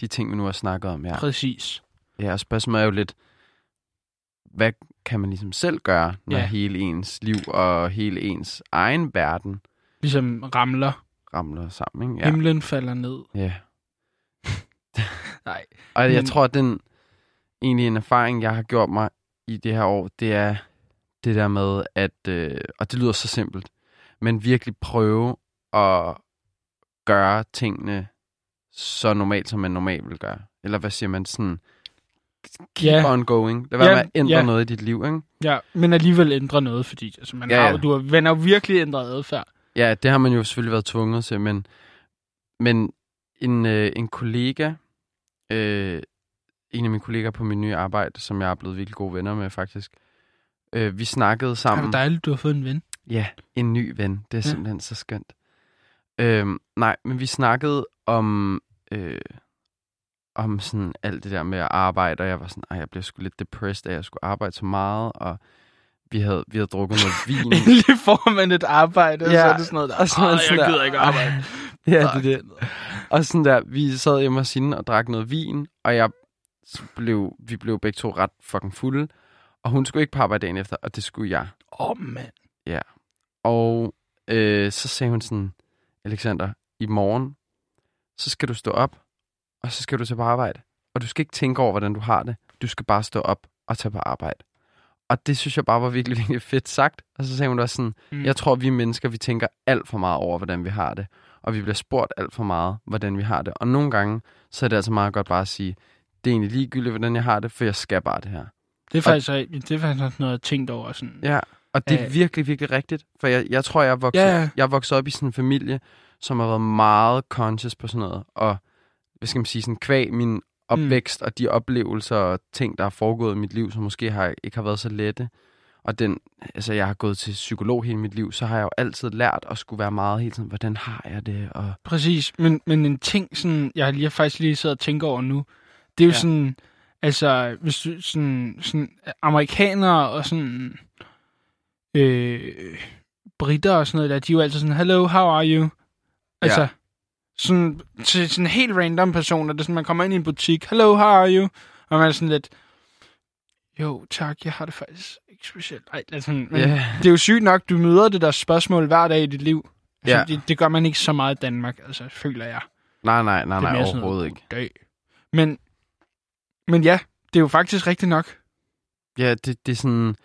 de ting, vi nu har snakket om. Ja, præcis. ja og spørgsmålet er jo lidt, hvad kan man ligesom selv gøre, når Ja. ja. hele ens liv og hele ens egen verden Ligesom ramler. Ramler sammen, ikke? Ja. Himlen falder ned. Ja. Nej. Og jeg Men- tror, at den egentlig en erfaring, jeg har gjort mig i det her år, det er det der med, at, øh, og det lyder så simpelt, men virkelig prøve at gøre tingene så normalt, som man normalt vil gøre. Eller hvad siger man sådan? Keep Ja. on going. Lad være Ja, med at ændre ja. noget i dit liv, ikke? Ja, men alligevel ændre noget, fordi altså, man Ja, har, du har, man har virkelig ændret adfærd. Ja, det har man jo selvfølgelig været tvunget til, men, men en, øh, en kollega, øh, en af mine kollegaer på min nye arbejde, som jeg er blevet virkelig gode venner med faktisk, øh, vi snakkede Det er sammen. dejligt, du har fået en ven. Ja, en ny ven. Det er Ja. simpelthen så skønt. Øhm, nej, men vi snakkede om, øh, om sådan alt det der med at arbejde, og jeg var sådan, ej, jeg blev sgu lidt depressed af, at jeg skulle arbejde så meget, og vi havde, vi havde drukket noget vin. Endelig får man et arbejde, og så Ja, er det sådan noget der. og så man "Åh, sådan jeg der, gider ikke arbejde. ja, Fuck det er det. Og sådan der, vi sad hjemme hos hende og drak noget vin, og jeg blev, vi blev begge to ret fucking fulde, og hun skulle ikke på arbejde dagen efter, og det skulle jeg. Åh, oh, mand. Og øh, så sagde hun sådan, Alexander, i morgen, så skal du stå op, og så skal du tage på arbejde. Og du skal ikke tænke over, hvordan du har det. Du skal bare stå op og tage på arbejde. Og det synes jeg bare var virkelig, virkelig fedt sagt. Og så sagde hun også sådan, Mm. jeg tror, vi mennesker, vi tænker alt for meget over, hvordan vi har det. Og vi bliver spurgt alt for meget, hvordan vi har det. Og nogle gange, så er det altså meget godt bare at sige, det er egentlig ligegyldigt, hvordan jeg har det, for jeg skal bare det her. Det er faktisk, rigtigt. det er faktisk noget, jeg har tænkt over. Sådan. Ja, og det er Øh. virkelig, virkelig rigtigt. For jeg, jeg tror, jeg er, vokset, ja. jeg er vokset op i sådan en familie, som har været meget conscious på sådan noget. Og hvad skal man sige, sådan kvæg min opvækst mm. og de oplevelser og ting, der er foregået i mit liv, som måske har, ikke har været så lette. Og den, altså jeg har gået til psykolog hele mit liv, så har jeg jo altid lært at skulle være meget hele tiden, hvordan har jeg det? Og Præcis, men, men en ting, sådan, jeg har lige, faktisk lige siddet og tænker over nu, det er jo ja. sådan, altså, hvis du, sådan, sådan, amerikanere og sådan, øh, britter og sådan noget der, de er jo altid sådan, hello, how are you? Altså, Ja. Sådan, til sådan helt random personer, det er sådan, man kommer ind i en butik, hello, how are you? Og man er sådan lidt, jo, tak, jeg har det faktisk ikke specielt. Ej, altså, men Ja. det er jo sygt nok, du møder det der spørgsmål hver dag i dit liv. Altså, Ja. det, det gør man ikke så meget i Danmark, altså, føler jeg. nej, nej, nej, nej, overhovedet ikke. Dag. Men, men ja, det er jo faktisk rigtigt nok. Ja, det, det er sådan,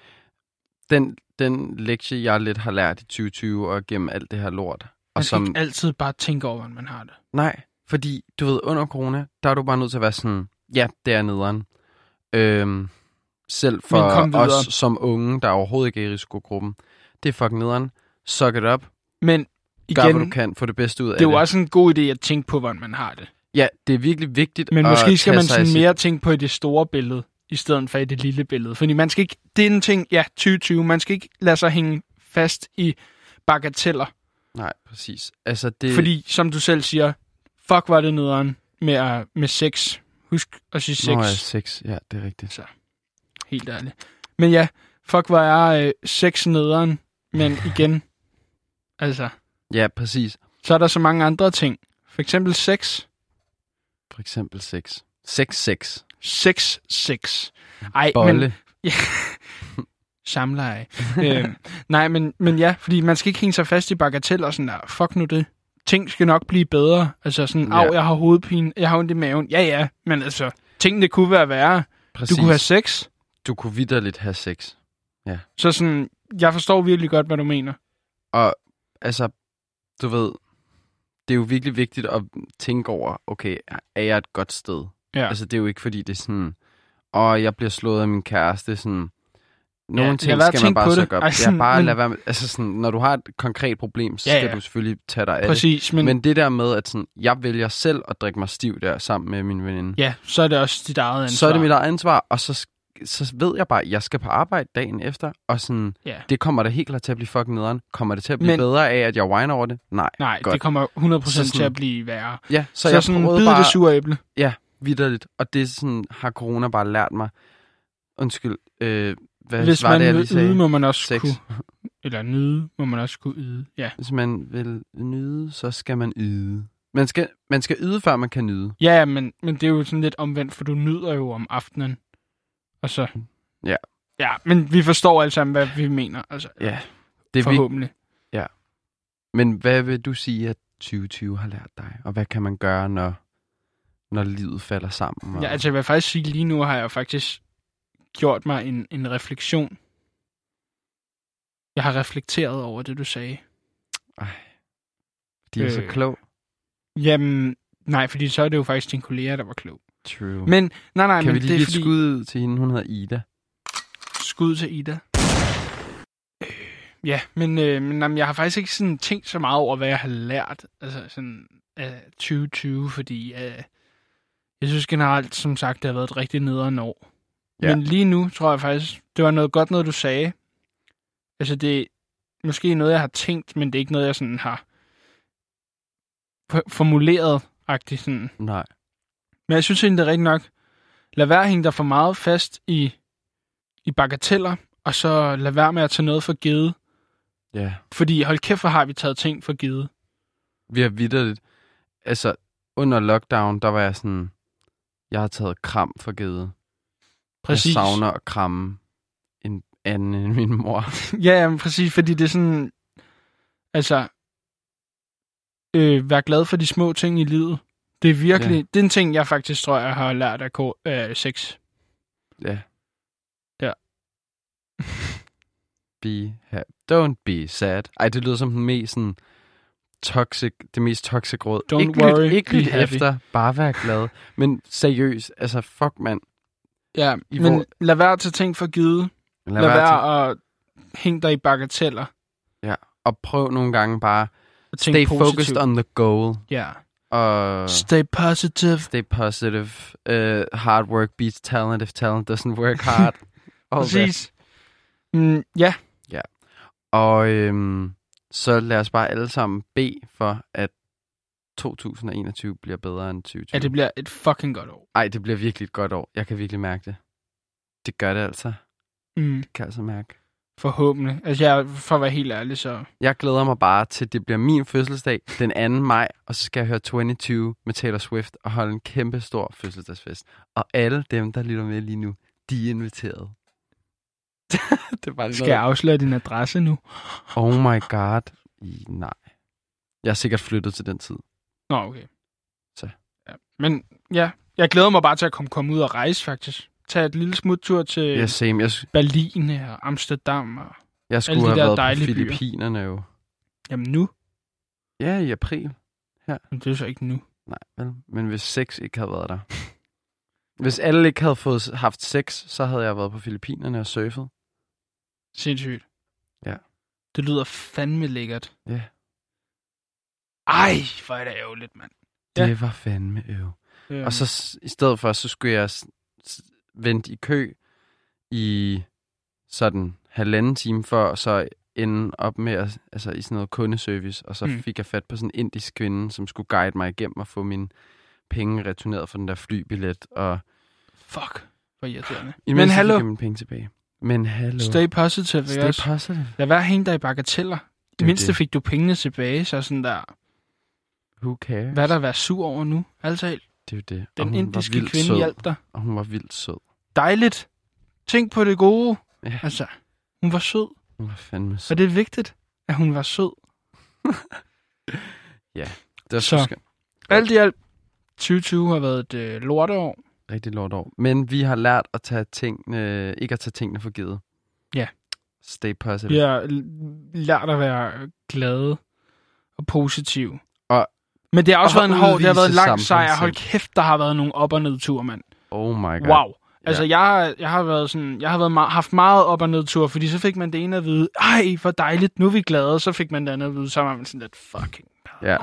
den, den lektie, jeg lidt har lært i 2020 og gennem alt det her lort. Man skal som, ikke altid bare tænke over, hvordan man har det. Nej, fordi du ved, under corona, der er du bare nødt til at være sådan, ja, det er nederen. Øhm, selv for os som unge, der overhovedet ikke er i risikogruppen. Det er fucking nederen. Suck it up. Men Gør, igen, hvad du kan. Få det bedste ud af det er det. jo også en god idé at tænke på, hvordan man har det. Ja, det er virkelig vigtigt Men at måske skal man sådan mere tænke på i det store billede, i stedet for i det lille billede. Fordi man skal ikke, det er en ting, ja, 2020, man skal ikke lade sig hænge fast i bagateller. Nej, præcis. Altså, det... Fordi, som du selv siger, fuck var det nederen med, at- med sex. Husk at sige sex. Nå, ja, sex. Ja, det er rigtigt. helt ærligt. Men ja, fuck var jeg øh, sex nederen, men igen, altså, Ja, præcis. så er der så mange andre ting. For eksempel sex. For eksempel sex. Sex, sex. Sex, sex. Ej, Bolle. men... Ja, samleje. øhm, nej, men, men ja, fordi man skal ikke hænge sig fast i bagateller og sådan der, fuck nu det. Ting skal nok blive bedre. Altså sådan, Ja. ja. jeg har hovedpine, jeg har ondt i maven. Ja, ja, men altså, tingene kunne være værre. præcis. Du kunne have sex. du kunne vidderligt have sex. Så sådan, jeg forstår virkelig godt, hvad du mener. Og altså, du ved, det er jo virkelig vigtigt at tænke over, okay, er jeg et godt sted? Ja. Altså, det er jo ikke, fordi det er sådan, og jeg bliver slået af min kæreste, sådan, nogle Ja, ja, ting skal man bare det. godt. Ej, Ja, sådan, bare men- lad være med, altså sådan, når du har et konkret problem, så Ja, skal ja. du selvfølgelig tage dig af det. Præcis, men, Men, men det der med, at sådan, jeg vælger selv at drikke mig stiv der sammen med min veninde, ja, så er det også dit eget ansvar. så er det mit eget ansvar, og så, så ved jeg bare, at jeg skal på arbejde dagen efter, og sådan, Ja. det kommer da helt klart til at blive fucking nederen. Kommer det til at blive Men- bedre af, at jeg whiner over det? Nej. Nej, Godt. det kommer 100% Så til sådan- at blive værre. Ja, så, Så, jeg sådan prøvede bare det sure æble. vidderligt, og det sådan, har corona bare lært mig. Undskyld, øh, hvad Hvis var man det, vil sagde? yde, må man også Sex. kunne... Eller nyde, må man også kunne yde. Ja. Hvis man vil nyde, så skal man yde. Man skal, man skal yde, før man kan nyde. Ja, ja, men, men det er jo sådan lidt omvendt, for du nyder jo om aftenen. Og så... Ja. Ja, men vi forstår alle sammen, hvad vi mener. Altså, Ja, det er vigtigt. forhåbentlig. Men hvad vil du sige, at 2020 har lært dig? Og hvad kan man gøre, når, når livet falder sammen? Og... Ja, altså jeg vil faktisk sige, lige nu har jeg faktisk gjort mig en, en refleksion. Jeg har reflekteret over det, du sagde. De er så øh, klog. Jamen, nej, fordi så er det jo faktisk din kollega, der var klog. True. Men, nej, nej, kan men vi lige det er fordi... skud ud til hende? Hun hedder Ida. Skud til Ida. Øh, Ja, men, øh, men jamen, jeg har faktisk ikke sådan tænkt så meget over, hvad jeg har lært altså sådan, af 2020, fordi øh, jeg synes generelt, som sagt, det har været et rigtig nederen år. Ja. Men lige nu tror jeg faktisk, det var noget godt noget, du sagde. Altså det er måske noget, jeg har tænkt, men det er ikke noget, jeg sådan har formuleret-agtigt sådan. Nej. Men jeg synes egentlig, det er rigtigt nok. Lad være hænge dig for meget fast i, i bagateller, og så lad være med at tage noget for givet. Ja. Fordi hold kæft, hvor har vi taget ting for givet. Vi har vidderligt... Altså, under lockdown, der var jeg sådan... Jeg har taget kram for givet. Præcis. Jeg savner at kramme en anden end min mor. Ja, jamen, præcis, fordi det er sådan... Altså... Øh, vær glad for de små ting i livet. Det er virkelig... Ja. Det er en ting, jeg faktisk tror, jeg har lært af ko- øh, sex. Ja. Ja. Be happy. Don't be sad. Ej, det lyder som den mest sådan toxic, det mest toxic råd. Don't ikke worry, lyt, ikke lyt happy. efter, bare vær glad. Men seriøst, altså fuck mand. Ja, I men hvor- lad være at tage ting for givet. Lad, Lad, være, være at hænge dig i bagateller. til, og prøv nogle gange bare tænke stay positivt. focused on the goal. Ja. Og Stay positive. stay positive. Uh, hard work beats talent if talent doesn't work hard. Præcis. Mm, ja, Og øhm, så lad os bare alle sammen bede for, at 2021 bliver bedre end 2020. at det bliver et fucking godt år. Ej, det bliver virkelig et godt år. Jeg kan virkelig mærke det. Det gør det altså. Mm, Det kan jeg altså mærke. forhåbentlig. Altså, jeg, for at være helt ærlig, så... Jeg glæder mig bare til, at det bliver min fødselsdag den 2. maj, og så skal jeg høre 22 med Taylor Swift og holde en kæmpe stor fødselsdagsfest. Og alle dem, der lytter med lige nu, de er inviteret. det er bare Skal jeg afsløre din adresse nu? Oh my god. I, nej. Jeg er sikkert flyttet til den tid. Nå, okay. Så. Ja. Men ja, jeg glæder mig bare til at komme, komme ud og rejse, faktisk. Tage et lille smuttur til Ja, yes. same. Jeg, Berlin og Amsterdam. Og... jeg skulle de have der været på dejlige byer. Filippinerne jo. Jamen nu. Ja, i april. Men det er så ikke nu. Nej, vel. Men hvis sex ikke havde været der. Hvis alle ikke havde fået haft sex, så havde jeg været på Filippinerne og surfet. Sindssygt. Ja. Det lyder fandme lækkert. Ja. Ej, hvor er det ærgerligt, mand. Ja. Det var fandme øv. Øhm, Og så i stedet for, så skulle jeg vente i kø i sådan halvanden time for, og så ende op med at, altså i sådan noget kundeservice, og så Mm. fik jeg fat på sådan en indisk kvinde, som skulle guide mig igennem og få mine penge returneret for den der flybillet, og Fuck, hvor irriterende. imens Men hallo, jeg mine penge tilbage. Men hallo. stay positive, Stay også? positive. Lad være hænge dig i bagateller. I Det mindste det. fik du pengene tilbage, så sådan der, Who cares? hvad er der at være sur over nu? Altså, Det er jo det. Den indiske kvinde sød. hjalp dig. Og hun var vildt sød. Dejligt. Tænk på det gode. Ja. Altså, hun var sød, Hun var fandme sød. og det er vigtigt, at hun var sød. Det var Så. så skønt. Alt i alt, 2020 har været et øh, lorteår. Rigtig lort år. Men vi har lært at tage tingene, ikke at tage tingene for givet. Ja. Stay positive. Vi har lært at være glade og positive. Men det har også og været en hård, det har været en lang sejr. Hold kæft, der har været nogle op- og nedture, mand. Oh my god. Wow. Altså, jeg, har- jeg har været sådan, jeg har været meget, haft meget op- og nedtur, fordi så fik man det ene at vide, ej, hvor dejligt, nu er vi glade, og så fik man det andet at vide, så var man sådan lidt fucking... Ja.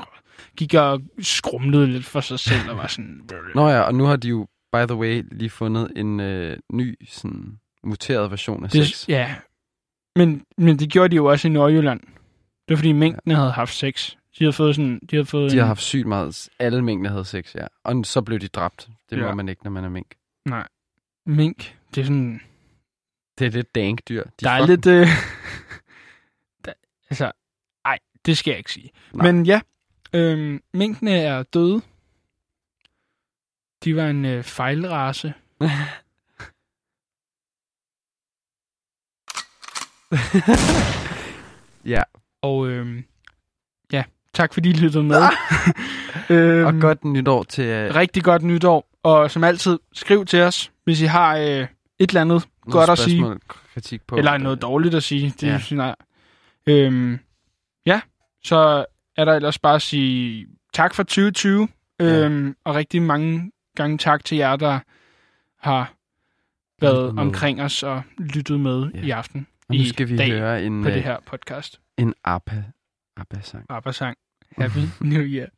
Gik og skrumlede lidt for sig selv, og var sådan... Nå ja, og nu har de jo, by the way, lige fundet en øh, ny, sådan, muteret version af det, sex. ja. Men, men det gjorde de jo også i Nordjylland. Det var fordi mængden havde haft sex. De havde fået sådan... De havde fået De har en, haft sygt meget, alle mængder havde sex, ja. Og så blev de dræbt. Det må Ja. man ikke, når man er mink. mink. Det er sådan... Det er lidt dank dyr. De der er lidt... Øh, der, altså, ej, det skal jeg ikke sige. Nej. Men ja, øhm, minkene er døde. De var en øh, fejlrace. ja, Og ja, tak fordi I lyttede med. øhm, og godt nytår til øh, Rigtig godt nytår. Og som altid, skriv til os, hvis I har øh, et eller andet nogle godt at sige. kritik på. Eller noget dårligt at sige. Det Ja. ja. nej. Øhm, ja, så er der ellers bare at sige tak for 2020. Ja. Øhm, og rigtig mange gange tak til jer, der har været med. omkring os og lyttet med Ja. i aften Og nu i skal vi dag høre en, på øh, det her podcast. en ABBA, ABBA-sang. Arbejdsang. Happy New Year.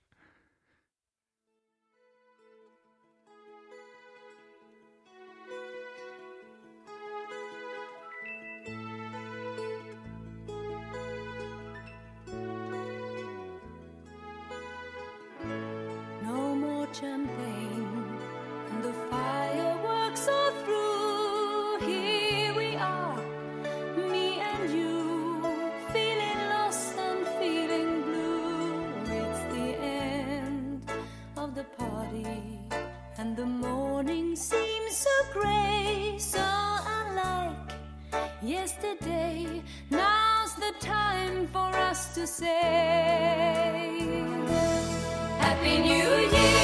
No more champagne, grey, so unlike yesterday. Now's the time for us to say. Happy New Year,